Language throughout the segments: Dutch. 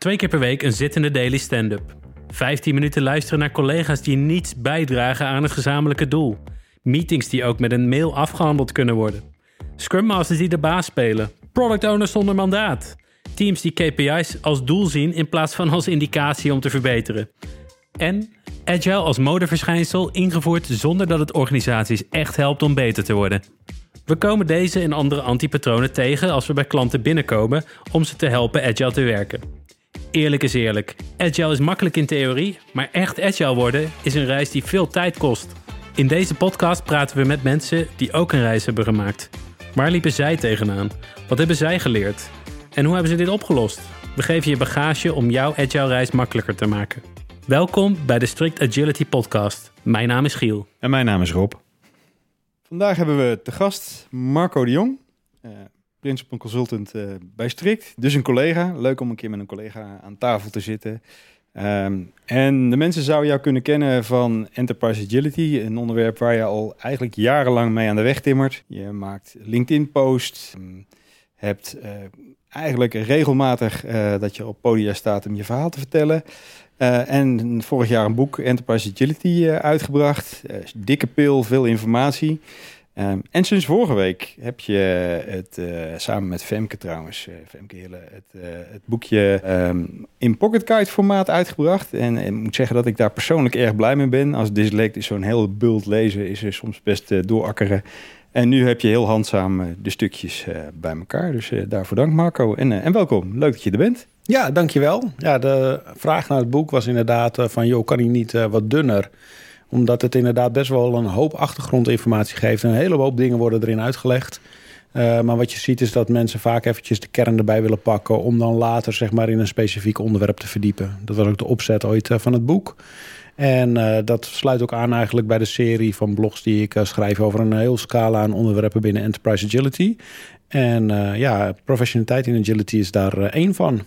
Twee keer per week een zittende daily stand-up. 15 minuten luisteren naar collega's die niets bijdragen aan het gezamenlijke doel. Meetings die ook met een mail afgehandeld kunnen worden. Scrum Masters die de baas spelen. Product owners zonder mandaat. Teams die KPI's als doel zien in plaats van als indicatie om te verbeteren. En Agile als modeverschijnsel ingevoerd zonder dat het organisaties echt helpt om beter te worden. We komen deze en andere antipatronen tegen als we bij klanten binnenkomen om ze te helpen agile te werken. Eerlijk is eerlijk, agile is makkelijk in theorie, maar echt agile worden is een reis die veel tijd kost. In deze podcast praten we met mensen die ook een reis hebben gemaakt. Waar liepen zij tegenaan? Wat hebben zij geleerd? En hoe hebben ze dit opgelost? We geven je bagage om jouw agile reis makkelijker te maken. Welkom bij de Strict Agility Podcast. Mijn naam is Giel. En mijn naam is Rob. Vandaag hebben we te gast Marco de Jong, uh, principal consultant uh, bij Strict. Dus een collega. Leuk om een keer met een collega aan tafel te zitten. Um, en de mensen zouden jou kunnen kennen van Enterprise Agility, een onderwerp waar je al eigenlijk jarenlang mee aan de weg timmert. Je maakt LinkedIn-posts, um, hebt uh, eigenlijk regelmatig dat je op podia staat om je verhaal te vertellen. En vorig jaar een boek, Enterprise Agility, uitgebracht. Dikke pil, veel informatie. Um, en sinds vorige week heb je het, samen met Femke trouwens, Femke Hille, het, het boekje um, in Pocket Guide formaat uitgebracht. En ik moet zeggen dat ik daar persoonlijk erg blij mee ben. Als dyslect is zo'n heel bult lezen, is er soms best doorakkeren. En nu heb je heel handzaam de stukjes bij elkaar. Dus daarvoor dank Marco en, en welkom. Leuk dat je er bent. Ja, dankjewel. Ja, de vraag naar het boek was inderdaad van... joh, kan hij niet uh, wat dunner? Omdat het inderdaad best wel een hoop achtergrondinformatie geeft. En een hele hoop dingen worden erin uitgelegd. Uh, maar wat je ziet is dat mensen vaak eventjes de kern erbij willen pakken... om dan later zeg maar in een specifiek onderwerp te verdiepen. Dat was ook de opzet ooit uh, van het boek. En uh, dat sluit ook aan eigenlijk bij de serie van blogs die ik schrijf... over een heel scala aan onderwerpen binnen Enterprise Agility. En ja, professionaliteit in agility is daar één van...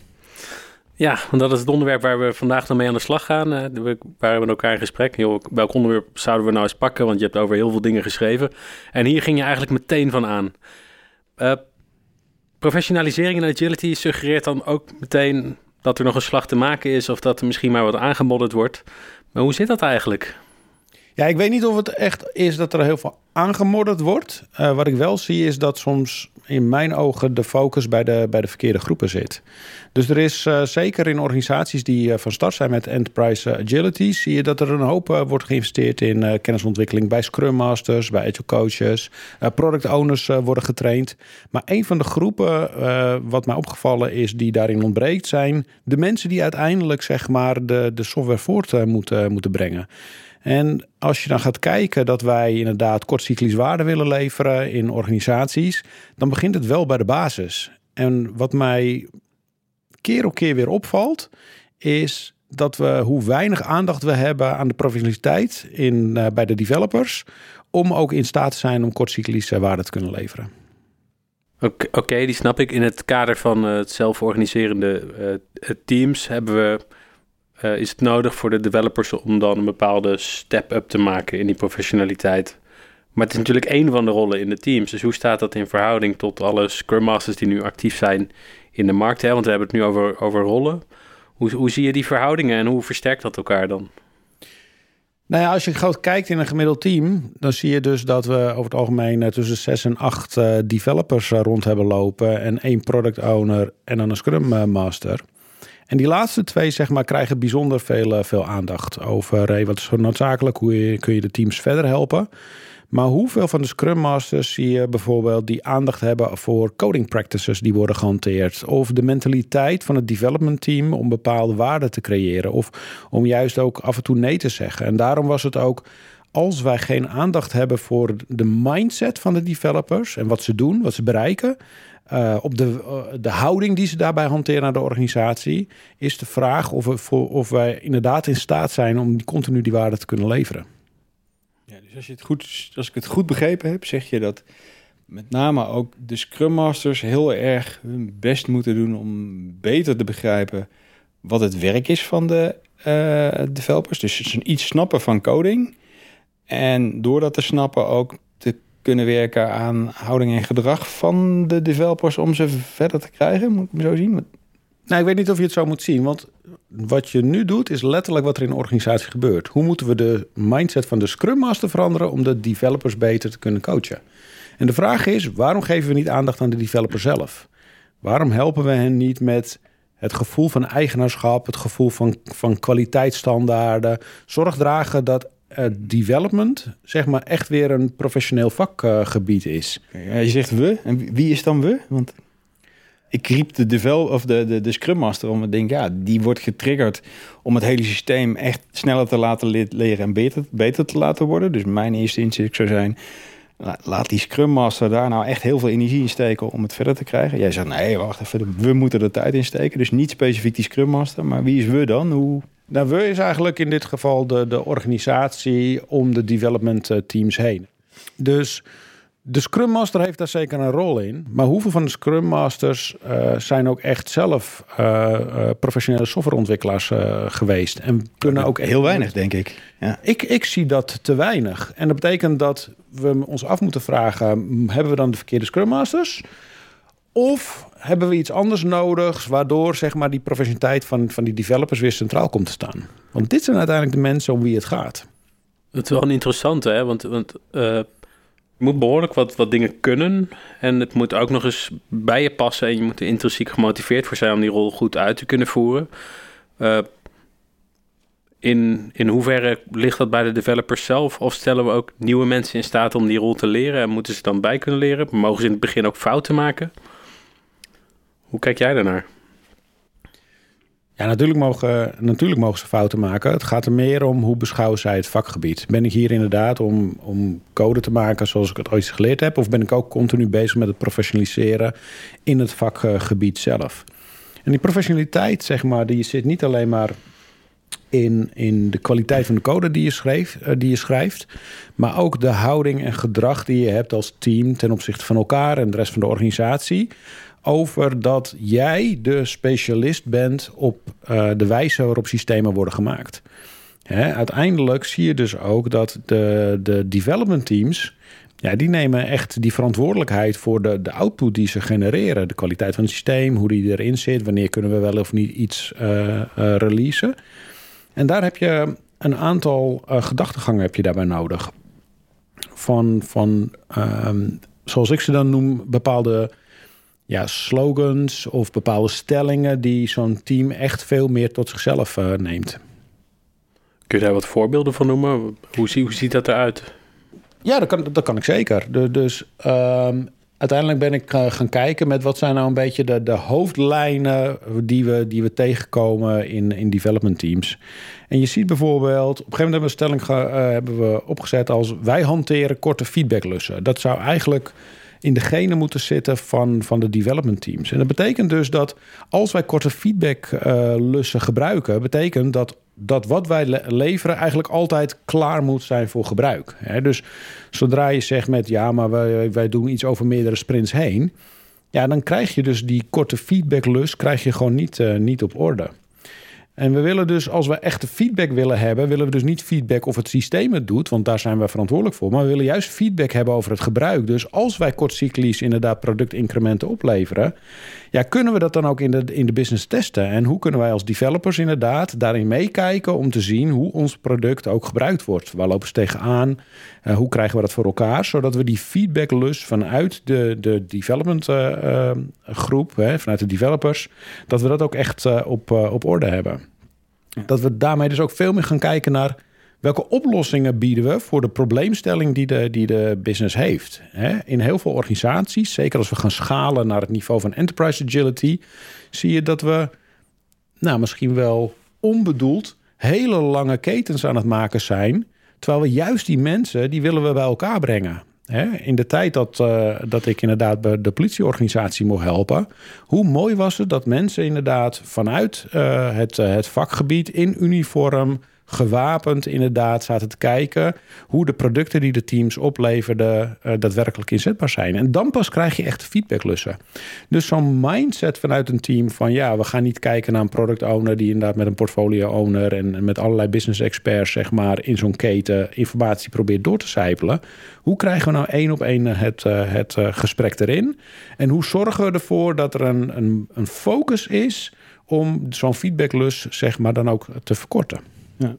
Ja, want dat is het onderwerp waar we vandaag dan mee aan de slag gaan. Uh, we waren met elkaar in gesprek. Welk onderwerp zouden we nou eens pakken? Want je hebt over heel veel dingen geschreven. En hier ging je eigenlijk meteen van aan. Uh, professionalisering en agility suggereert dan ook meteen dat er nog een slag te maken is... of dat er misschien maar wat aangemodderd wordt. Maar hoe zit dat eigenlijk? Ja, ik weet niet of het echt is dat er heel veel aangemodderd wordt. Uh, wat ik wel zie is dat soms in mijn ogen de focus bij de, bij de verkeerde groepen zit. Dus er is uh, zeker in organisaties die uh, van start zijn met enterprise agility, zie je dat er een hoop wordt geïnvesteerd in kennisontwikkeling bij Scrum Masters, bij Agile Coaches, product owners worden getraind. Maar een van de groepen wat mij opgevallen is die daarin ontbreekt, zijn de mensen die uiteindelijk zeg maar de, de software voort moeten, moeten brengen. En als je dan gaat kijken dat wij inderdaad kortcyclisch waarde willen leveren in organisaties, dan begint het wel bij de basis. En wat mij keer op keer weer opvalt, is dat we hoe weinig aandacht we hebben aan de professionaliteit in, uh, bij de developers, om ook in staat te zijn om kortcyclische waarde te kunnen leveren. Oké, die snap ik. In het kader van uh, het zelforganiserende uh, teams hebben we uh, is het nodig voor de developers om dan een bepaalde step-up te maken in die professionaliteit. Maar het is natuurlijk één van de rollen in de teams. Dus hoe staat dat in verhouding tot alle Scrum Masters die nu actief zijn in de markt? Hè? Want we hebben het nu over, over rollen. Hoe, hoe zie je die verhoudingen en hoe versterkt dat elkaar dan? Nou ja, als je groot kijkt in een gemiddeld team, dan zie je dus dat we over het algemeen tussen zes en acht uh, developers rond hebben lopen en één product owner en dan een Scrum Master. En die laatste twee zeg maar, krijgen bijzonder veel, eh, veel aandacht over hey, wat is zo noodzakelijk, hoe kun je de teams verder helpen. Maar hoeveel van de Scrum Masters zie je bijvoorbeeld die aandacht hebben voor coding practices die worden gehanteerd? Of de mentaliteit van het development team om bepaalde waarden te creëren? Of om juist ook af en toe nee te zeggen? En daarom was het ook, als wij geen aandacht hebben voor de mindset van de developers en wat ze doen, wat ze bereiken, uh, op de, uh, de houding die ze daarbij hanteren naar de organisatie, is de vraag of, we of wij inderdaad in staat zijn om die continu die waarde te kunnen leveren. Ja, dus als, je het goed, als ik het goed begrepen heb, zeg je dat met name ook de Scrum Masters heel erg hun best moeten doen om beter te begrijpen wat het werk is van de uh, developers. Dus ze iets snappen van coding. En door dat te snappen ook kunnen werken aan houding en gedrag van de developers om ze verder te krijgen? Moet ik me zo zien? Nou, ik weet niet of je het zo moet zien, want wat je nu doet is letterlijk wat er in de organisatie gebeurt. Hoe moeten we de mindset van de Scrum Master veranderen om de developers beter te kunnen coachen? En de vraag is, waarom geven we niet aandacht aan de developer zelf? Waarom helpen we hen niet met het gevoel van eigenaarschap, het gevoel van, van kwaliteitsstandaarden, zorg dragen dat development zeg maar echt weer een professioneel vakgebied is. Je zegt we, en wie is dan we? Want ik riep de, devel of de, de, de Scrum Master om te denken, ja, die wordt getriggerd om het hele systeem echt sneller te laten leren en beter, beter te laten worden. Dus mijn eerste inzicht zou zijn, laat die Scrum Master daar nou echt heel veel energie in steken om het verder te krijgen. Jij zegt, nee, wacht even, we moeten er tijd in steken. Dus niet specifiek die Scrum Master, maar wie is we dan? Hoe... Nou, we is eigenlijk in dit geval de, de organisatie om de development eh, teams heen. Dus de Scrum Master heeft daar zeker een rol in. Maar hoeveel van de Scrum Masters uh, zijn ook echt zelf uh, professionele softwareontwikkelaars geweest? En kunnen ook heel weinig, denk ik. Ja. Ik, ik zie dat te weinig. En dat betekent dat we ons af moeten vragen: hebben we dan de verkeerde Scrum Masters? Of hebben we iets anders nodig, waardoor zeg maar, die professionaliteit van, van die developers weer centraal komt te staan? Want dit zijn uiteindelijk de mensen om wie het gaat. Het is wel een interessante, hè? want, want moet behoorlijk wat, wat dingen kunnen. En het moet ook nog eens bij je passen. En je moet er intrinsiek gemotiveerd voor zijn om die rol goed uit te kunnen voeren. Uh, in, in hoeverre ligt dat bij de developers zelf? Of stellen we ook nieuwe mensen in staat om die rol te leren? En moeten ze dan bij kunnen leren? Mogen ze in het begin ook fouten maken? Hoe kijk jij daarnaar? Ja, natuurlijk mogen, natuurlijk mogen ze fouten maken. Het gaat er meer om hoe beschouwen zij het vakgebied. Ben ik hier inderdaad om, om code te maken zoals ik het ooit geleerd heb? Of ben ik ook continu bezig met het professionaliseren in het vakgebied zelf? En die professionaliteit, zeg maar, die zit niet alleen maar in, in de kwaliteit van de code die je, eh, die je schrijft, maar ook de houding en gedrag die je hebt als team ten opzichte van elkaar en de rest van de organisatie over dat jij de specialist bent op uh, de wijze waarop systemen worden gemaakt. Hè, uiteindelijk zie je dus ook dat de, de development teams. Ja, die nemen echt die verantwoordelijkheid voor de, de output die ze genereren. De kwaliteit van het systeem, hoe die erin zit, wanneer kunnen we wel of niet iets uh, releasen. En daar heb je een aantal gedachtegangen heb je daarbij nodig. Van, van ehm, zoals ik ze dan noem, bepaalde ja, slogans of bepaalde stellingen die zo'n team echt veel meer tot zichzelf uh, neemt. Kun je daar wat voorbeelden van noemen? Hoe, zie, hoe ziet dat eruit? Ja, dat kan, dat kan ik zeker. De, dus um, uiteindelijk ben ik uh, gaan kijken met wat zijn nou een beetje de, de hoofdlijnen die we, die we tegenkomen in, in development teams. En je ziet bijvoorbeeld, op een gegeven moment hebben we een stelling ge, uh, hebben we opgezet als wij hanteren korte feedbacklussen. Dat zou eigenlijk in de genen moeten zitten van, van de development teams. En dat betekent dus dat als wij korte feedbacklussen uh, gebruiken, betekent dat dat wat wij leveren eigenlijk altijd klaar moet zijn voor gebruik. dus zodra je zegt met ja, maar wij, wij doen iets over meerdere sprints heen, ja, dan krijg je dus die korte feedbacklus krijg je gewoon niet, uh, niet op orde. En we willen dus, als we echte feedback willen hebben, willen we dus niet feedback of het systeem het doet, want daar zijn we verantwoordelijk voor. Maar we willen juist feedback hebben over het gebruik. Dus als wij kortcyclisch inderdaad productincrementen opleveren, ja, kunnen we dat dan ook in de, in de business testen? En hoe kunnen wij als developers inderdaad daarin meekijken om te zien hoe ons product ook gebruikt wordt? Waar lopen ze tegenaan? Uh, hoe krijgen we dat voor elkaar? Zodat we die feedbacklus vanuit de, de development uh, uh, groep, hè, vanuit de developers, dat we dat ook echt op, op orde hebben. Dat we daarmee dus ook veel meer gaan kijken naar welke oplossingen bieden we voor de probleemstelling die de, die de business heeft. In heel veel organisaties, zeker als we gaan schalen naar het niveau van enterprise agility, zie je dat we nou, misschien wel onbedoeld hele lange ketens aan het maken zijn. Terwijl we juist die mensen, die willen we bij elkaar brengen. In de tijd dat, uh, dat ik inderdaad bij de politieorganisatie mocht helpen, hoe mooi was het dat mensen inderdaad vanuit uh, het, uh, het vakgebied in uniform gewapend inderdaad zaten te kijken hoe de producten die de teams opleverden uh, daadwerkelijk inzetbaar zijn. En dan pas krijg je echt feedbacklussen. Dus zo'n mindset vanuit een team van ja, we gaan niet kijken naar een product owner die inderdaad met een portfolio owner en met allerlei business experts zeg maar in zo'n keten informatie probeert door te sijpelen. Hoe krijgen we nou één op één het, uh, het gesprek erin? En hoe zorgen we ervoor dat er een, een, een focus is om zo'n feedbacklus zeg maar dan ook te verkorten. Ja.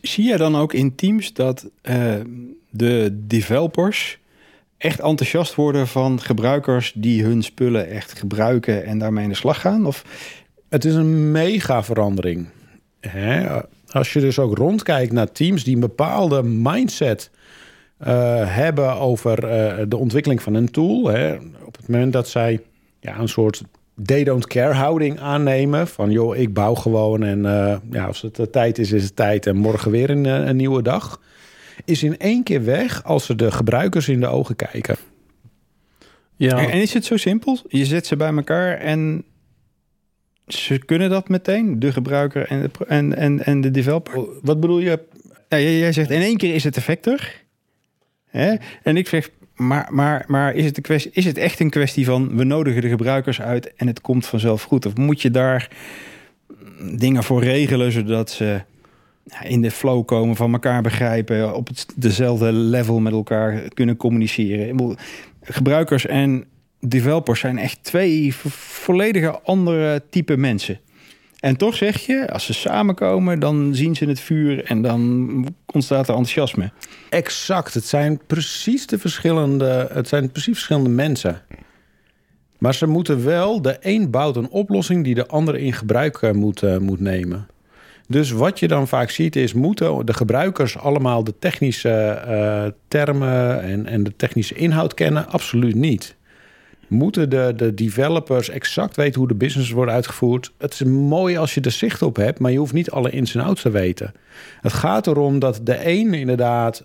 Zie je dan ook in teams dat uh, de developers echt enthousiast worden van gebruikers die hun spullen echt gebruiken en daarmee in de slag gaan? Of? Het is een mega verandering. Hè? Als je dus ook rondkijkt naar teams die een bepaalde mindset uh, hebben over uh, de ontwikkeling van een tool. Hè? Op het moment dat zij ja, een soort they don't care houding aannemen. Van joh, ik bouw gewoon en uh, ja, als het de tijd is, is het tijd en morgen weer een, een nieuwe dag. Is in één keer weg als ze de gebruikers in de ogen kijken. Ja. En is het zo simpel? Je zet ze bij elkaar en ze kunnen dat meteen, de gebruiker en de, en, en, en de developer. Wat bedoel je? Nou, jij zegt in één keer is het effecter. Hè? En ik zeg, maar, maar, maar is, het een kwestie, is het echt een kwestie van we nodigen de gebruikers uit en het komt vanzelf goed? Of moet je daar dingen voor regelen zodat ze in de flow komen, van elkaar begrijpen, op het, dezelfde level met elkaar kunnen communiceren? Gebruikers en developers zijn echt twee volledige andere type mensen. En toch zeg je, als ze samenkomen, dan zien ze het vuur en dan ontstaat er enthousiasme. Exact. Het zijn precies de verschillende, het zijn precies verschillende mensen. Maar ze moeten wel, de een bouwt een oplossing die de ander in gebruik eh, moet, uh, moet nemen. Dus wat je dan vaak ziet is, moeten de gebruikers allemaal de technische uh, termen en, en de technische inhoud kennen? Absoluut niet moeten de, de developers exact weten hoe de business wordt uitgevoerd. Het is mooi als je er zicht op hebt, maar je hoeft niet alle ins en outs te weten. Het gaat erom dat de een inderdaad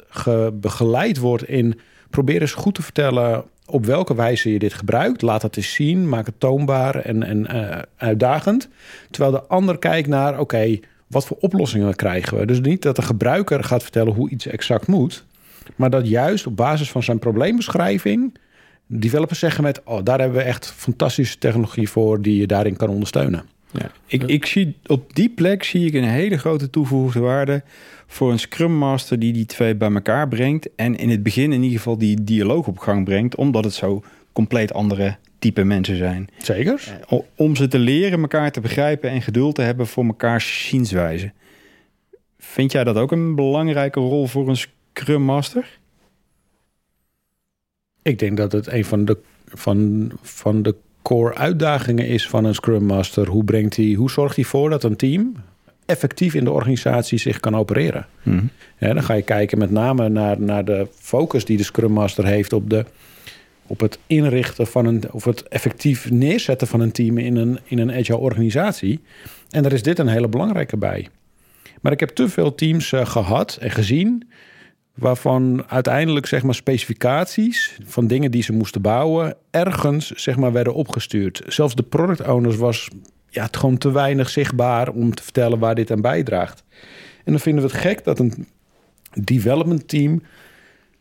begeleid wordt in probeer eens goed te vertellen op welke wijze je dit gebruikt. Laat het eens zien, maak het toonbaar en, en uh, uitdagend. Terwijl de ander kijkt naar, oké, wat voor oplossingen krijgen we? Dus niet dat de gebruiker gaat vertellen hoe iets exact moet, maar dat juist op basis van zijn probleembeschrijving developers zeggen met... oh, daar hebben we echt fantastische technologie voor... die je daarin kan ondersteunen. Ja, ik, ik zie op die plek zie ik een hele grote toegevoegde waarde voor een Scrum Master die die twee bij elkaar brengt. En in het begin in ieder geval die dialoog op gang brengt, omdat het zo compleet andere type mensen zijn. Zeker. Eh, om ze te leren elkaar te begrijpen en geduld te hebben voor mekaars zienswijze. Vind jij dat ook een belangrijke rol voor een Scrum Master? Ik denk dat het een van de, van, van de core uitdagingen is van een Scrum Master. Hoe, brengt hij, hoe zorgt hij voor dat een team effectief in de organisatie zich kan opereren? Mm ja, dan ga je kijken met name naar, naar de focus die de Scrum Master heeft op, de, op het inrichten van een, of het effectief neerzetten van een team in een, in een agile organisatie. En daar is dit een hele belangrijke bij. Maar ik heb te veel teams uh, gehad en gezien waarvan uiteindelijk zeg maar, specificaties van dingen die ze moesten bouwen ergens zeg maar, werden opgestuurd. Zelfs de product owners was ja, het gewoon te weinig zichtbaar om te vertellen waar dit aan bijdraagt. En dan vinden we het gek dat een development team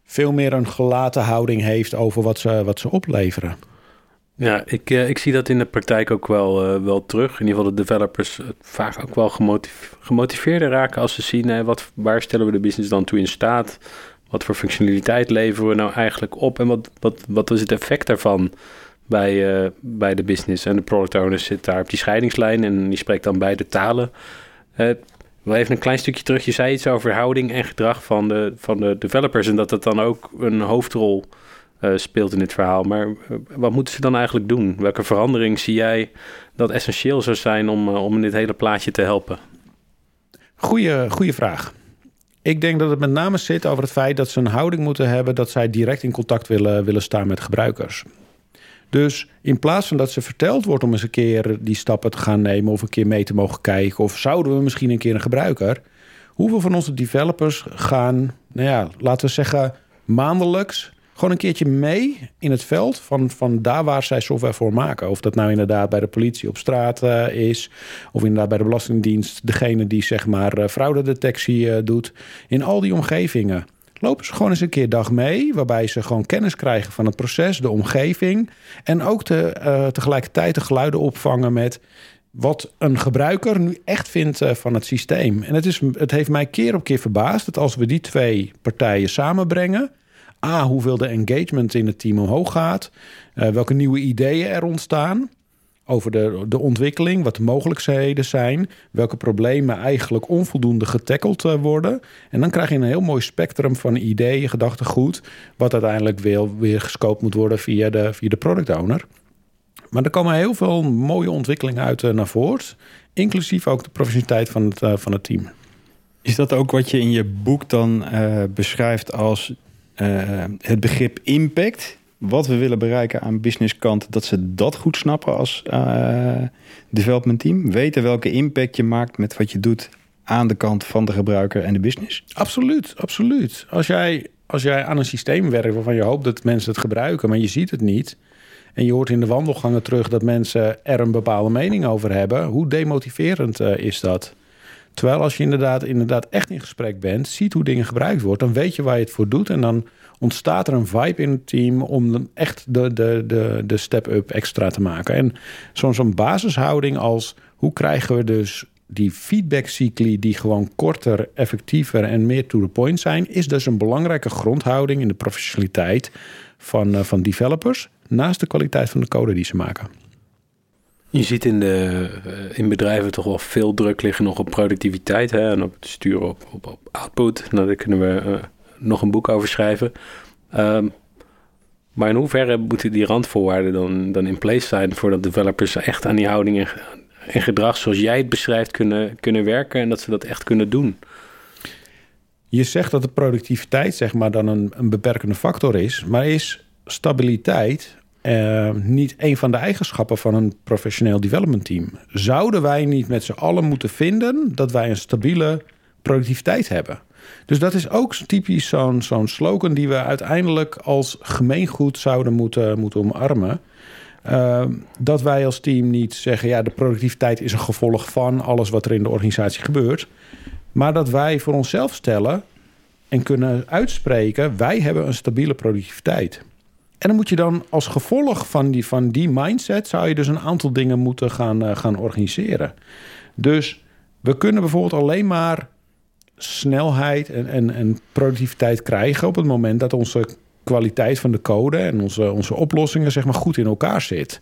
veel meer een gelaten houding heeft over wat ze, wat ze opleveren. Ja, ik, uh, ik zie dat in de praktijk ook wel, uh, wel terug. In ieder geval de developers uh, vaak ook wel gemotiveerd gemotiveerder raken als ze zien wat, waar stellen we de business dan toe in staat. Wat voor functionaliteit leveren we nou eigenlijk op en wat, wat, wat is het effect daarvan bij, bij de business. En de product owner zit daar op die scheidingslijn en die spreekt dan beide talen. wel even een klein stukje terug. Je zei iets over houding en gedrag van de, van de developers en dat dat dan ook een hoofdrol uh, speelt in dit verhaal. Maar uh, wat moeten ze dan eigenlijk doen? Welke verandering zie jij dat essentieel zou zijn om, uh, om in dit hele plaatje te helpen? Goeie, goeie vraag. Ik denk dat het met name zit over het feit dat ze een houding moeten hebben dat zij direct in contact willen, willen staan met gebruikers. Dus in plaats van dat ze verteld wordt om eens een keer die stappen te gaan nemen of een keer mee te mogen kijken, of zouden we misschien een keer een gebruiker, hoeveel van onze developers gaan, nou ja, laten we zeggen, maandelijks gewoon een keertje mee in het veld van, van daar waar zij software voor maken. Of dat nou inderdaad bij de politie op straat uh, is, of inderdaad bij de Belastingdienst, degene die zeg maar uh, fraudedetectie uh, doet. In al die omgevingen lopen ze gewoon eens een keer dag mee, waarbij ze gewoon kennis krijgen van het proces, de omgeving. En ook te, tegelijkertijd de geluiden opvangen met wat een gebruiker nu echt vindt van het systeem. En het, is, het heeft mij keer op keer verbaasd dat als we die twee partijen samenbrengen A, hoeveel de engagement in het team omhoog gaat. Uh, welke nieuwe ideeën er ontstaan. over de, de ontwikkeling, wat de mogelijkheden zijn, welke problemen eigenlijk onvoldoende getackeld eh, worden. En dan krijg je een heel mooi spectrum van ideeën, gedachtegoed, wat uiteindelijk weer, weer gescoopt moet worden via de, via de product owner. Maar er komen heel veel mooie ontwikkelingen uit uh, naar voren, inclusief ook de professionaliteit van het, van het team. Is dat ook wat je in je boek dan beschrijft als het begrip impact? wat we willen bereiken aan businesskant, dat ze dat goed snappen als uh, development team? Weten welke impact je maakt met wat je doet aan de kant van de gebruiker en de business? Absoluut, absoluut. Als jij, als jij aan een systeem werkt waarvan je hoopt dat mensen het gebruiken, maar je ziet het niet. En je hoort in de wandelgangen terug dat mensen er een bepaalde mening over hebben. Hoe demotiverend uh, is dat? Terwijl als je inderdaad, inderdaad echt in gesprek bent, ziet hoe dingen gebruikt worden, dan weet je waar je het voor doet. En dan ontstaat er een vibe in het team om echt de, de, de, de step-up extra te maken. En zo'n zo'n basishouding als hoe krijgen we dus die feedbackcycli die gewoon korter, effectiever en meer to the point zijn, is dus een belangrijke grondhouding in de professionaliteit van, uh, van developers, naast de kwaliteit van de code die ze maken. Je ziet in, de, uh, in bedrijven toch wel veel druk liggen nog op productiviteit hè, en op het sturen op, op, output. Nou, daar kunnen we uh, nog een boek over schrijven. Um, maar in hoeverre moeten die randvoorwaarden dan, dan in place zijn voordat developers echt aan die houding en, en gedrag zoals jij het beschrijft kunnen, kunnen werken en dat ze dat echt kunnen doen? Je zegt dat de productiviteit zeg maar dan een, een beperkende factor is, maar is stabiliteit uh, niet een van de eigenschappen van een professioneel development team? Zouden wij niet met z'n allen moeten vinden dat wij een stabiele productiviteit hebben? Dus dat is ook typisch zo'n slogan die we uiteindelijk als gemeengoed zouden moeten, moeten omarmen. Uh, dat wij als team niet zeggen, ja, de productiviteit is een gevolg van alles wat er in de organisatie gebeurt. Maar dat wij voor onszelf stellen en kunnen uitspreken, wij hebben een stabiele productiviteit. En dan moet je dan als gevolg van die, van die mindset, zou je dus een aantal dingen moeten gaan, uh, gaan organiseren. Dus we kunnen bijvoorbeeld alleen maar snelheid en, en, en productiviteit krijgen op het moment dat onze kwaliteit van de code en onze, onze oplossingen zeg maar, goed in elkaar zit.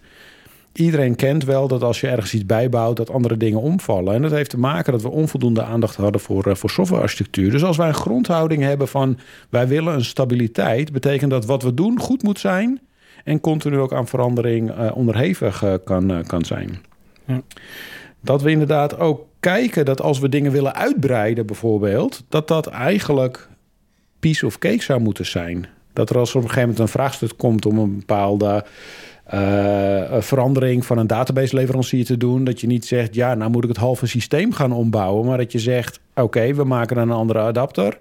Iedereen kent wel dat als je ergens iets bijbouwt, dat andere dingen omvallen. En dat heeft te maken dat we onvoldoende aandacht hadden voor, uh, voor softwarearchitectuur. Dus als wij een grondhouding hebben van wij willen een stabiliteit, betekent dat wat we doen goed moet zijn en continu ook aan verandering uh, onderhevig uh, kan, kan zijn. Ja. Dat we inderdaad ook kijken dat als we dingen willen uitbreiden, bijvoorbeeld, dat dat eigenlijk piece of cake zou moeten zijn. Dat er als er op een gegeven moment een vraagstuk komt om een bepaalde uh, verandering van een database-leverancier te doen, dat je niet zegt, ja, nou moet ik het halve systeem gaan ombouwen, maar dat je zegt, oké, we maken een andere adapter.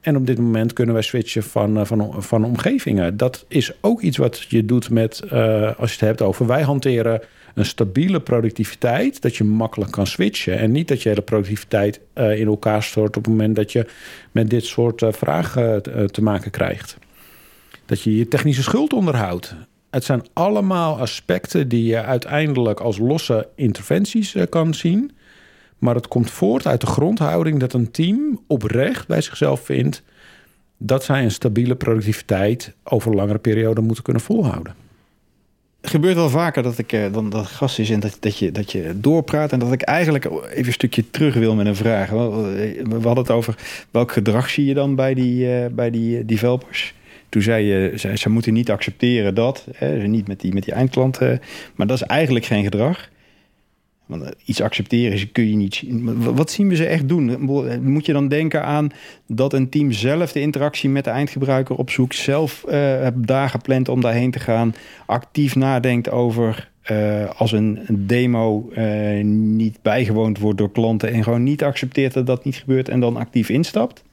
En op dit moment kunnen wij switchen van, uh, van, van omgevingen. Dat is ook iets wat je doet met, uh, als je het hebt over wij hanteren een stabiele productiviteit, dat je makkelijk kan switchen. En niet dat je hele productiviteit in elkaar stort op het moment dat je met dit soort vragen te maken krijgt. Dat je je technische schuld onderhoudt. Het zijn allemaal aspecten die je uiteindelijk als losse interventies kan zien. Maar het komt voort uit de grondhouding dat een team oprecht bij zichzelf vindt dat zij een stabiele productiviteit over langere periode moeten kunnen volhouden het gebeurt wel vaker dat ik uh, dan dat gast is en dat, dat, je, dat je doorpraat. En dat ik eigenlijk even een stukje terug wil met een vraag. We hadden het over welk gedrag zie je dan bij die, bij die developers. Toen zei je, ze, ze moeten niet accepteren dat. Hè, niet met die, met die eindklanten. Maar dat is eigenlijk geen gedrag. Want eh, iets accepteren kun je niet zien. Wat zien we ze echt doen? Moet je dan denken aan dat een team zelf de interactie met de eindgebruiker opzoekt, zelf uh, gepland om daarheen te gaan, actief nadenkt over als een, demo niet bijgewoond wordt door klanten en gewoon niet accepteert dat dat niet gebeurt en dan actief instapt?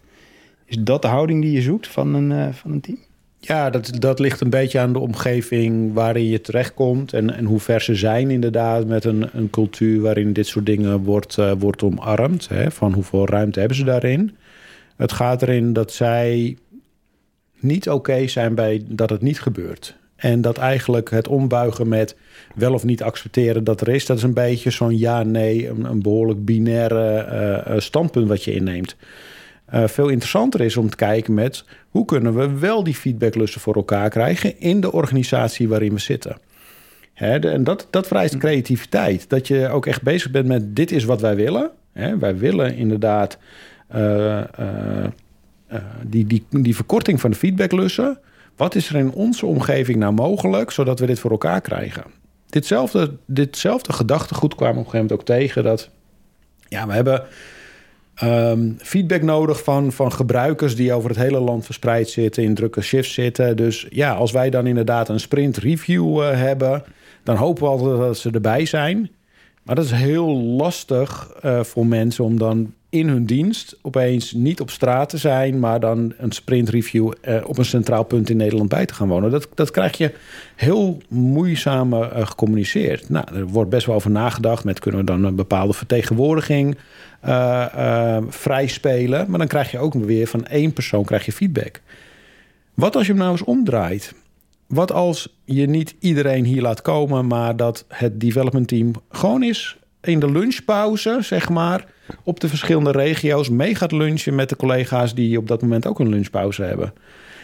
Is dat de houding die je zoekt van een, van een team? Ja, dat, dat ligt een beetje aan de omgeving waarin je terechtkomt. En, en hoe ver ze zijn inderdaad met een, een cultuur waarin dit soort dingen wordt, uh, wordt omarmd. Hè, van hoeveel ruimte hebben ze daarin. Het gaat erin dat zij niet oké zijn bij dat het niet gebeurt. En dat eigenlijk het ombuigen met wel of niet accepteren dat er is... dat is een beetje zo'n ja-nee, een, een, behoorlijk binaire uh, standpunt wat je inneemt uh, veel interessanter is om te kijken met hoe kunnen we wel die feedbacklussen voor elkaar krijgen in de organisatie waarin we zitten. Hè, de- en dat, dat vereist creativiteit. Dat je ook echt bezig bent met dit is wat wij willen. Hè, wij willen inderdaad eh, eh, eh, die, die, die verkorting van de feedbacklussen. Wat is er in onze omgeving nou mogelijk, zodat we dit voor elkaar krijgen? Ditzelfde, ditzelfde gedachtegoed kwamen we op een gegeven moment ook tegen. Dat ja, we hebben ehm, feedback nodig van, van gebruikers die over het hele land verspreid zitten, in drukke shifts zitten. Dus ja, als wij dan inderdaad een sprint review eh, hebben, dan hopen we altijd dat ze erbij zijn. Maar dat is heel lastig eh, voor mensen om dan in hun dienst opeens niet op straat te zijn, maar dan een sprint review eh, op een centraal punt in Nederland bij te gaan wonen. Dat, dat krijg je heel moeizaam eh, gecommuniceerd. Nou, er wordt best wel over nagedacht met kunnen we dan een bepaalde vertegenwoordiging eh eh, vrij spelen, maar dan krijg je ook weer van één persoon krijg je feedback. Wat als je hem nou eens omdraait? Wat als je niet iedereen hier laat komen, maar dat het development team gewoon is in de lunchpauze, zeg maar, op de verschillende regio's mee gaat lunchen met de collega's die op dat moment ook een lunchpauze hebben.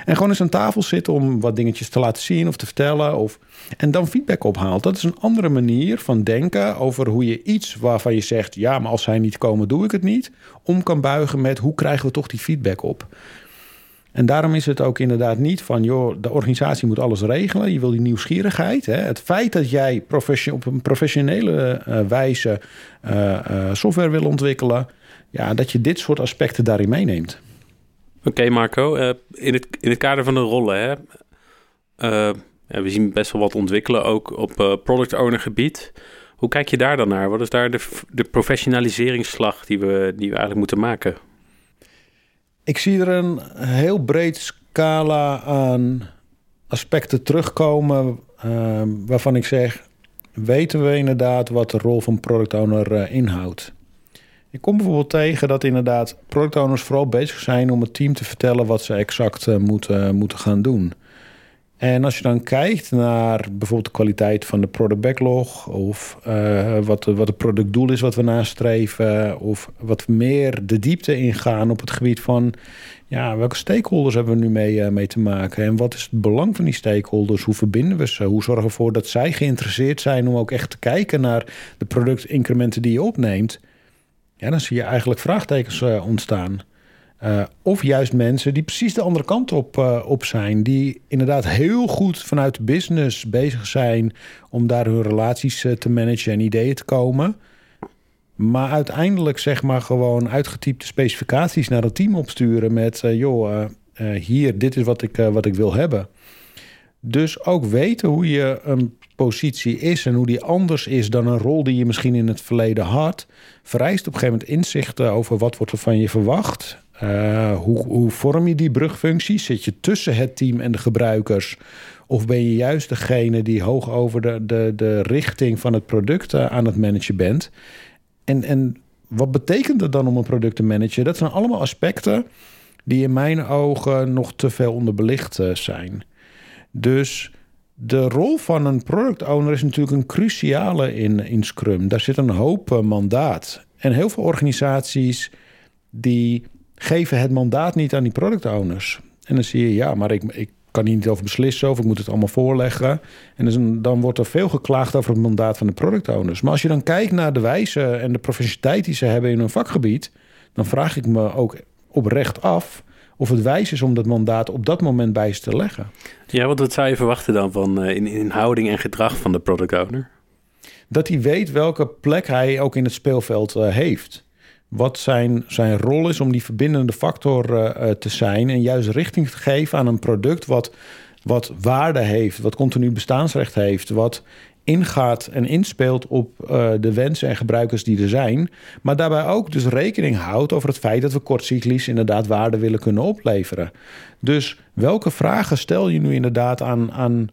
En gewoon eens aan tafel zitten om wat dingetjes te laten zien of te vertellen. Of, en dan feedback ophaalt. Dat is een andere manier van denken over hoe je iets waarvan je zegt: ja, maar als zij niet komen, doe ik het niet. Om kan buigen met hoe krijgen we toch die feedback op. En daarom is het ook inderdaad niet van, joh, de organisatie moet alles regelen. Je wil die nieuwsgierigheid. Hè? Het feit dat jij op een professionele eh, wijze eh, eh, software wil ontwikkelen, ja, dat je dit soort aspecten daarin meeneemt. Oké, Marco. in, het, in het kader van de rollen, hè, we zien best wel wat ontwikkelen, ook op product owner gebied. Hoe kijk je daar dan naar? Wat is daar de, de professionaliseringsslag die we, die we eigenlijk moeten maken? Ik zie er een heel breed scala aan aspecten terugkomen eh, waarvan ik zeg, weten we inderdaad wat de rol van product owner eh, inhoudt? Ik kom bijvoorbeeld tegen dat inderdaad product owners vooral bezig zijn om het team te vertellen wat ze exact eh, moeten, moeten gaan doen. En als je dan kijkt naar bijvoorbeeld de kwaliteit van de product backlog, of eh, wat, wat het productdoel is wat we nastreven, of wat meer de diepte ingaan op het gebied van ja, welke stakeholders hebben we nu mee, eh, mee te maken en wat is het belang van die stakeholders? Hoe verbinden we ze? Hoe zorgen we ervoor dat zij geïnteresseerd zijn om ook echt te kijken naar de productincrementen die je opneemt? Ja, dan zie je eigenlijk vraagtekens eh, ontstaan. Uh, of juist mensen die precies de andere kant op, uh, op zijn. Die inderdaad heel goed vanuit de business bezig zijn om daar hun relaties uh, te managen en ideeën te komen. Maar uiteindelijk zeg maar gewoon uitgetypte specificaties naar het team opsturen met... eh, joh, hier, dit is wat ik, wat ik wil hebben. Dus ook weten hoe je een positie is en hoe die anders is dan een rol die je misschien in het verleden had, vereist op een gegeven moment inzichten over wat wordt er van je verwacht. Uh, hoe, hoe vorm je die brugfunctie? Zit je tussen het team en de gebruikers? Of ben je juist degene die hoog over de, de, de richting van het product uh, aan het managen bent? En, en wat betekent dat dan om een product te managen? Dat zijn allemaal aspecten die in mijn ogen nog te veel onderbelicht uh, zijn. Dus de rol van een product owner is natuurlijk een cruciale in, in Scrum. Daar zit een hoop mandaat. En heel veel organisaties die geven het mandaat niet aan die product owners. En dan zie je, ja, maar ik, ik kan hier niet over beslissen of ik moet het allemaal voorleggen. En dus een, dan wordt er veel geklaagd over het mandaat van de product owners. Maar als je dan kijkt naar de wijze en de professionaliteit die ze hebben in hun vakgebied, dan vraag ik me ook oprecht af of het wijs is om dat mandaat op dat moment bij ze te leggen. Ja, want wat zou je verwachten dan van uh, in, in houding en gedrag van de product owner? Dat hij weet welke plek hij ook in het speelveld uh, heeft. Wat zijn, zijn rol is om die verbindende factor uh, te zijn en juist richting te geven aan een product wat, wat waarde heeft, wat continu bestaansrecht heeft, wat ingaat en inspeelt op uh, de wensen en gebruikers die er zijn. Maar daarbij ook dus rekening houdt over het feit dat we kortcyclisch inderdaad waarde willen kunnen opleveren. Dus welke vragen stel je nu inderdaad aan, aan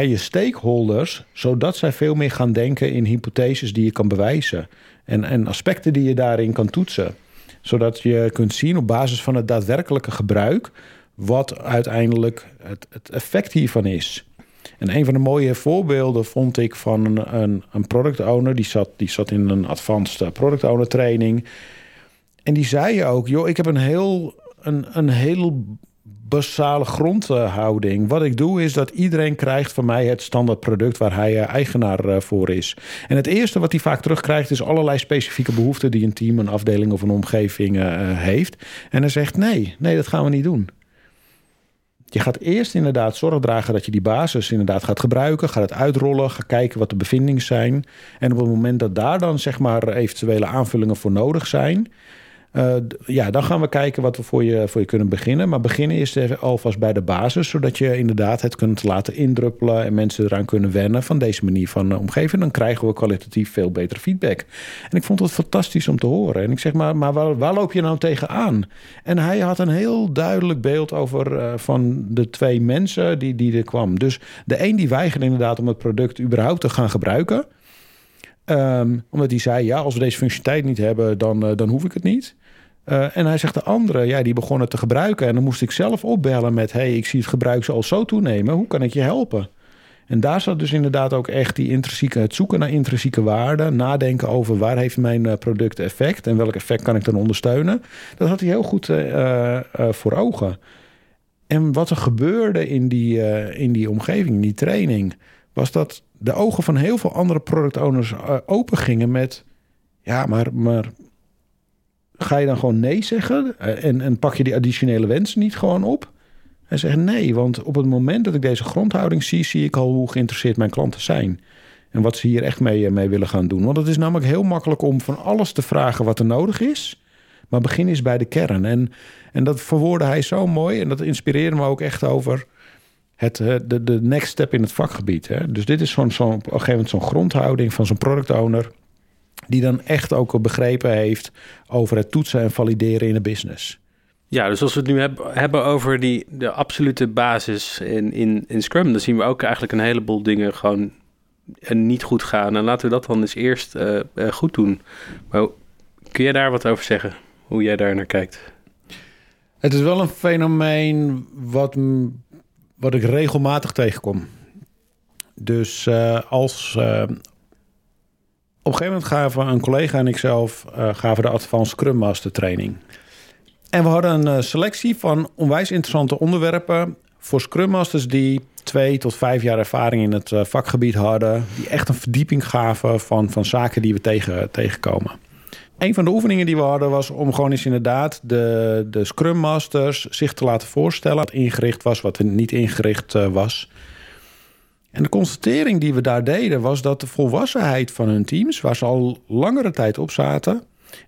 je stakeholders, zodat zij veel meer gaan denken in hypotheses die je kan bewijzen. En, en aspecten die je daarin kan toetsen. Zodat je kunt zien op basis van het daadwerkelijke gebruik wat uiteindelijk het, het effect hiervan is. En een van de mooie voorbeelden vond ik van een, een, een product owner. Die zat, die zat in een advanced product owner training. En die zei ook, joh, ik heb een heel, een, een heel basale grondhouding. Wat ik doe is dat iedereen krijgt van mij het standaard product waar hij eh, eigenaar eh, voor is. En het eerste wat hij vaak terugkrijgt is allerlei specifieke behoeften die een team, een afdeling of een omgeving uh, heeft. En hij zegt nee, nee, dat gaan we niet doen. Je gaat eerst inderdaad zorg dragen dat je die basis inderdaad gaat gebruiken. Gaat het uitrollen, ga kijken wat de bevindingen zijn. En op het moment dat daar dan zeg maar eventuele aanvullingen voor nodig zijn uh, ja, dan gaan we kijken wat we voor je, voor je kunnen beginnen. Maar beginnen is alvast bij de basis, zodat je inderdaad het kunt laten indruppelen en mensen eraan kunnen wennen van deze manier van uh, omgeven. Dan krijgen we kwalitatief veel betere feedback. En ik vond het fantastisch om te horen. En ik zeg maar, maar waar, waar loop je nou tegenaan? En hij had een heel duidelijk beeld over uh, van de twee mensen die, die er kwam. Dus de een die weigerde inderdaad om het product überhaupt te gaan gebruiken. Um, omdat hij zei, ja, als we deze functionaliteit niet hebben, dan, dan hoef ik het niet. Uh, en hij zegt de anderen, ja, die begonnen te gebruiken. En dan moest ik zelf opbellen met: hey, ik zie het gebruik al zo toenemen. Hoe kan ik je helpen? En daar zat dus inderdaad ook echt die intrinsieke, het zoeken naar intrinsieke waarde. Nadenken over waar heeft mijn uh, product effect en welk effect kan ik dan ondersteunen. Dat had hij heel goed uh, voor ogen. En wat er gebeurde in die, in die omgeving, in die training, was dat de ogen van heel veel andere product owners open gingen met. Ja, maar, maar ga je dan gewoon nee zeggen? En, en pak je die additionele wensen niet gewoon op? En zeggen nee, want op het moment dat ik deze grondhouding zie, zie ik al hoe geïnteresseerd mijn klanten zijn. En wat ze hier echt mee, eh, mee willen gaan doen. Want het is namelijk heel makkelijk om van alles te vragen wat er nodig is. Maar begin is bij de kern. En, en dat verwoordde hij zo mooi. En dat inspireerde me ook echt over het, eh, de, de next step in het vakgebied. Hè? Dus dit is zo'n zo, op een gegeven moment zo'n grondhouding van zo'n product owner die dan echt ook begrepen heeft over het toetsen en valideren in de business. Ja, dus als we het nu hebben over die, de absolute basis in, in, in Scrum, dan zien we ook eigenlijk een heleboel dingen gewoon eh, niet goed gaan. En laten we dat dan eens eerst uh, goed doen. Maar kun jij daar wat over zeggen? Hoe jij daar naar kijkt? Het is wel een fenomeen wat, wat ik regelmatig tegenkom. Dus uh, als, op een gegeven moment gaven een collega en ikzelf uh, gaven de Advanced Scrum Master training. En we hadden een uh, selectie van onwijs interessante onderwerpen voor Scrum Masters die twee tot vijf jaar ervaring in het uh, vakgebied hadden. Die echt een verdieping gaven van, van zaken die we tegen, tegenkomen. Een van de oefeningen die we hadden was om gewoon eens inderdaad de, de Scrum Masters zich te laten voorstellen. Wat ingericht was, wat niet ingericht was. En de constatering die we daar deden was dat de volwassenheid van hun teams, waar ze al langere tijd op zaten,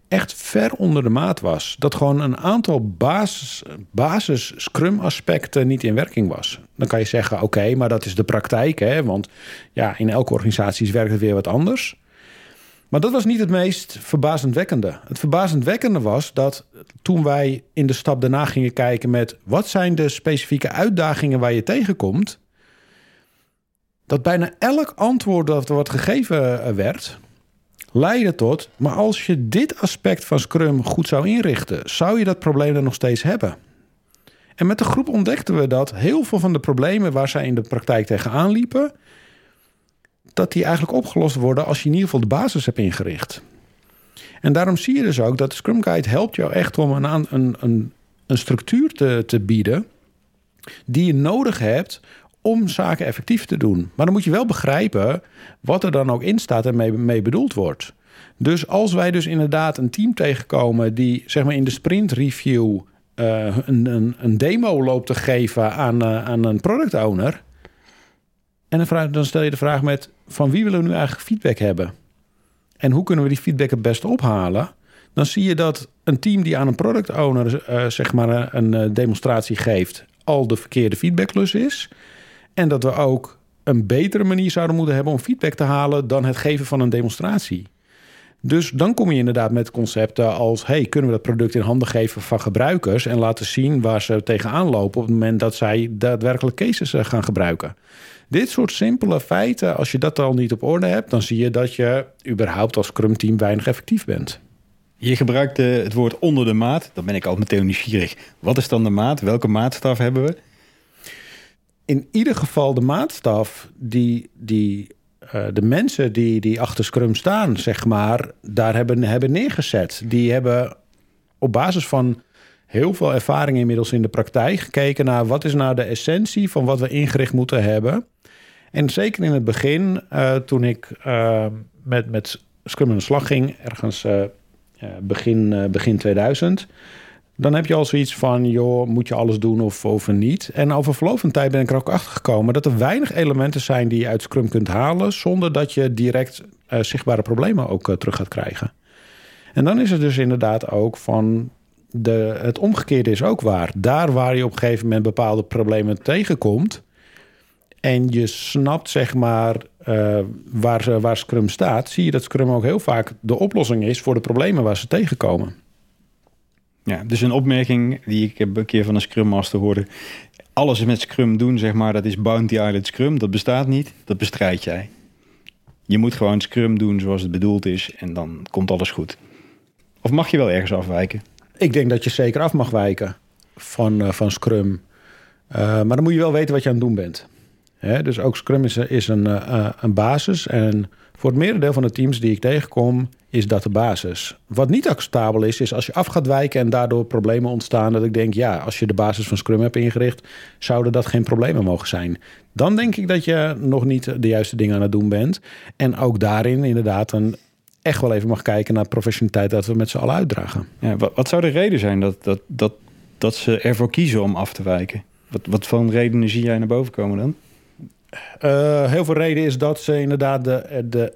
echt ver onder de maat was. Dat gewoon een aantal basis, basis Scrum aspecten niet in werking was. Dan kan je zeggen, oké, maar dat is de praktijk, hè? want ja, in elke organisatie werkt het weer wat anders. Maar dat was niet het meest verbazendwekkende. Het verbazendwekkende was dat toen wij in de stap daarna gingen kijken met wat zijn de specifieke uitdagingen waar je tegenkomt, dat bijna elk antwoord dat wordt gegeven eh, werd, leidde tot, maar als je dit aspect van Scrum goed zou inrichten, zou je dat probleem dan nog steeds hebben. En met de groep ontdekten we dat heel veel van de problemen waar zij in de praktijk tegenaan liepen, dat die eigenlijk opgelost worden als je in ieder geval de basis hebt ingericht. En daarom zie je dus ook dat de Scrum Guide helpt jou echt om een, een, een, een structuur te, te bieden die je nodig hebt om zaken effectief te doen. Maar dan moet je wel begrijpen wat er dan ook in staat en mee, bedoeld wordt. Dus als wij dus inderdaad een team tegenkomen die zeg maar in de sprint review uh, een, een, een, demo loopt te geven aan, uh, aan een product owner. En dan, vraag, dan stel je de vraag met van wie willen we nu eigenlijk feedback hebben? En hoe kunnen we die feedback het beste ophalen? Dan zie je dat een team die aan een product owner uh, zeg maar een demonstratie geeft, al de verkeerde feedbacklus is. En dat we ook een betere manier zouden moeten hebben om feedback te halen dan het geven van een demonstratie. Dus dan kom je inderdaad met concepten als: hey, kunnen we dat product in handen geven van gebruikers en laten zien waar ze tegenaan lopen op het moment dat zij daadwerkelijk cases eh, gaan gebruiken. Dit soort simpele feiten, als je dat al niet op orde hebt, dan zie je dat je überhaupt als Scrum team weinig effectief bent. Je gebruikt het woord onder de maat. Dan ben ik al meteen nieuwsgierig. Wat is dan de maat? Welke maatstaf hebben we? In ieder geval de maatstaf die, die uh, de mensen die, die achter Scrum staan, zeg maar, daar hebben, hebben neergezet. Die hebben op basis van heel veel ervaring inmiddels in de praktijk. Gekeken naar wat is nou de essentie van wat we ingericht moeten hebben. En zeker in het begin, uh, toen ik uh, met, met Scrum aan de slag ging, ergens begin, begin 2000 dan heb je al zoiets van, joh, moet je alles doen of, of niet? En over verloop van tijd ben ik er ook achter gekomen dat er weinig elementen zijn die je uit Scrum kunt halen, zonder dat je direct uh, zichtbare problemen ook uh, terug gaat krijgen. En dan is het dus inderdaad ook van, de, het omgekeerde is ook waar. Daar waar je op een gegeven moment bepaalde problemen tegenkomt, en je snapt zeg maar uh, waar, waar Scrum staat, zie je dat Scrum ook heel vaak de oplossing is voor de problemen waar ze tegenkomen. Ja, dus een opmerking die ik heb een keer van een Scrum Master hoorde. Alles met Scrum doen, zeg maar, dat is Bounty Island Scrum. Dat bestaat niet, dat bestrijd jij. Je moet gewoon Scrum doen zoals het bedoeld is en dan komt alles goed. Of mag je wel ergens afwijken? Ik denk dat je zeker af mag wijken van, uh, van Scrum. Uh, maar dan moet je wel weten wat je aan het doen bent. Hè? Dus ook Scrum is, is een, uh, een basis. En voor het merendeel van de teams die ik tegenkom, is dat de basis. Wat niet acceptabel is, is als je af gaat wijken en daardoor problemen ontstaan. Dat ik denk, ja, als je de basis van Scrum hebt ingericht, zouden dat geen problemen mogen zijn. Dan denk ik dat je nog niet de juiste dingen aan het doen bent. En ook daarin inderdaad een echt wel even mag kijken naar professionaliteit dat we met z'n allen uitdragen. Ja, wat, wat, zou de reden zijn dat, dat, dat, dat ze ervoor kiezen om af te wijken? Wat, wat voor redenen zie jij naar boven komen dan? Uh, heel veel reden is dat ze inderdaad de, de,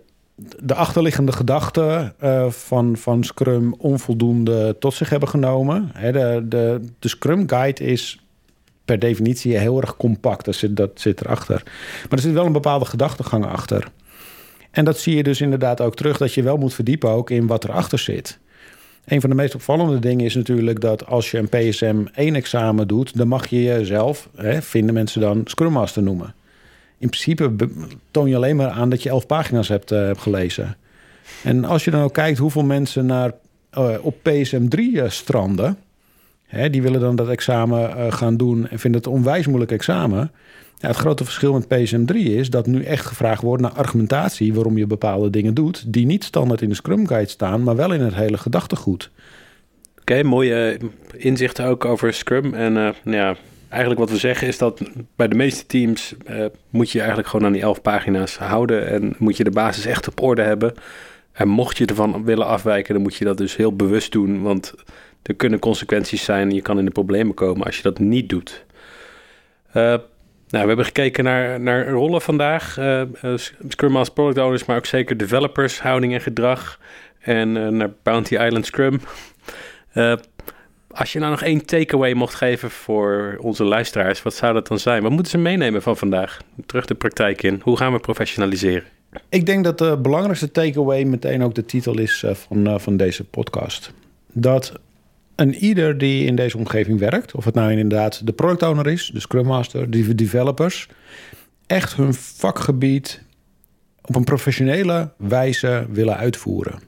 de achterliggende gedachten uh, van, van Scrum onvoldoende tot zich hebben genomen. De, de, de Scrum Guide is per definitie heel erg compact. Dat zit, dat zit erachter. Maar er zit wel een bepaalde gedachtegang achter. En dat zie je dus inderdaad ook terug, dat je wel moet verdiepen ook in wat erachter zit. Een van de meest opvallende dingen is natuurlijk dat als je een PSM 1 examen doet, dan mag je jezelf, hè, vinden mensen dan Scrum Master noemen in principe toon je alleen maar aan dat je elf pagina's hebt, uh, gelezen. En als je dan ook kijkt hoeveel mensen naar, uh, op PSM 3 uh, stranden... Hè, die willen dan dat examen eh, gaan doen en vinden het een onwijs moeilijk examen... Ja, het grote verschil met PSM 3 is dat nu echt gevraagd wordt naar argumentatie... waarom je bepaalde dingen doet... die niet standaard in de Scrum Guide staan, maar wel in het hele gedachtegoed. Oké, mooie inzichten ook over Scrum. En nou ja, eigenlijk wat we zeggen is dat bij de meeste teams uh, moet je eigenlijk gewoon aan die elf pagina's houden en moet je de basis echt op orde hebben. En mocht je ervan willen afwijken, dan moet je dat dus heel bewust doen, want er kunnen consequenties zijn. Je kan in de problemen komen als je dat niet doet. Uh, nou, we hebben gekeken naar, naar rollen vandaag. Uh, Scrum als product owners, maar ook zeker developers, houding en gedrag. En naar Bounty Island Scrum. Als je nou nog één takeaway mocht geven voor onze luisteraars, wat zou dat dan zijn? Wat moeten ze meenemen van vandaag? Terug de praktijk in. Hoe gaan we professionaliseren? Ik denk dat de belangrijkste takeaway meteen ook de titel is eh, van, eh, van deze podcast. Dat een ieder die in deze omgeving werkt, of het nou inderdaad de product owner is, de Scrum Master, de developers, echt hun vakgebied op een professionele wijze willen uitvoeren.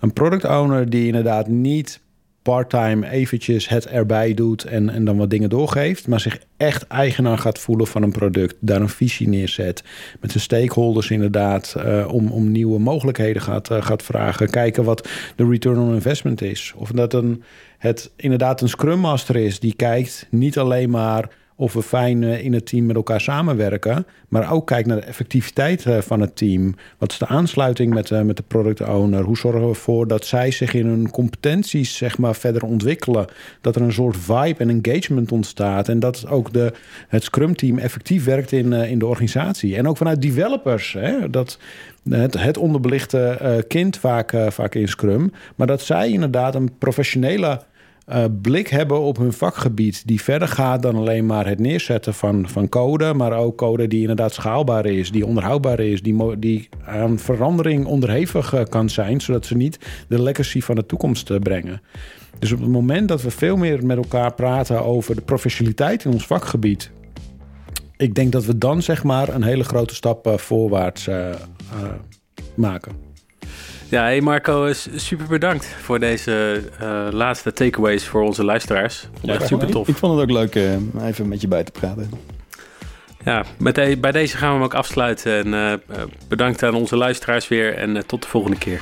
Een product owner die inderdaad niet parttime eventjes het erbij doet en, en dan wat dingen doorgeeft, maar zich echt eigenaar gaat voelen van een product, daar een visie neerzet, met zijn stakeholders inderdaad uh, om, om nieuwe mogelijkheden gaat, uh, gaat vragen, kijken wat de return on investment is. Of dat een, het inderdaad een scrum master is die kijkt niet alleen maar of we fijn eh, in het team met elkaar samenwerken. Maar ook kijk naar de effectiviteit eh, van het team. Wat is de aansluiting met, eh, met de product owner? Hoe zorgen we ervoor dat zij zich in hun competenties zeg maar, verder ontwikkelen? Dat er een soort vibe en engagement ontstaat. En dat ook de, het Scrum team effectief werkt in, in de organisatie. En ook vanuit developers. Hè? Dat het, het onderbelichte kind vaak, vaak in Scrum. Maar dat zij inderdaad een professionele uh, blik hebben op hun vakgebied. Die verder gaat dan alleen maar het neerzetten van, van code. Maar ook code die inderdaad schaalbaar is, die onderhoudbaar is, die, die aan verandering onderhevig eh, kan zijn. Zodat ze niet de legacy van de toekomst uh, brengen. Dus op het moment dat we veel meer met elkaar praten over de professionaliteit in ons vakgebied. Ik denk dat we dan zeg maar een hele grote stap voorwaarts maken. Ja, hey Marco, super bedankt voor deze uh, laatste takeaways voor onze luisteraars. Ja, super tof. Ik, vond het ook leuk uh, even met je bij te praten. Ja, met de, bij deze gaan we hem ook afsluiten. En uh, bedankt aan onze luisteraars weer en tot de volgende keer.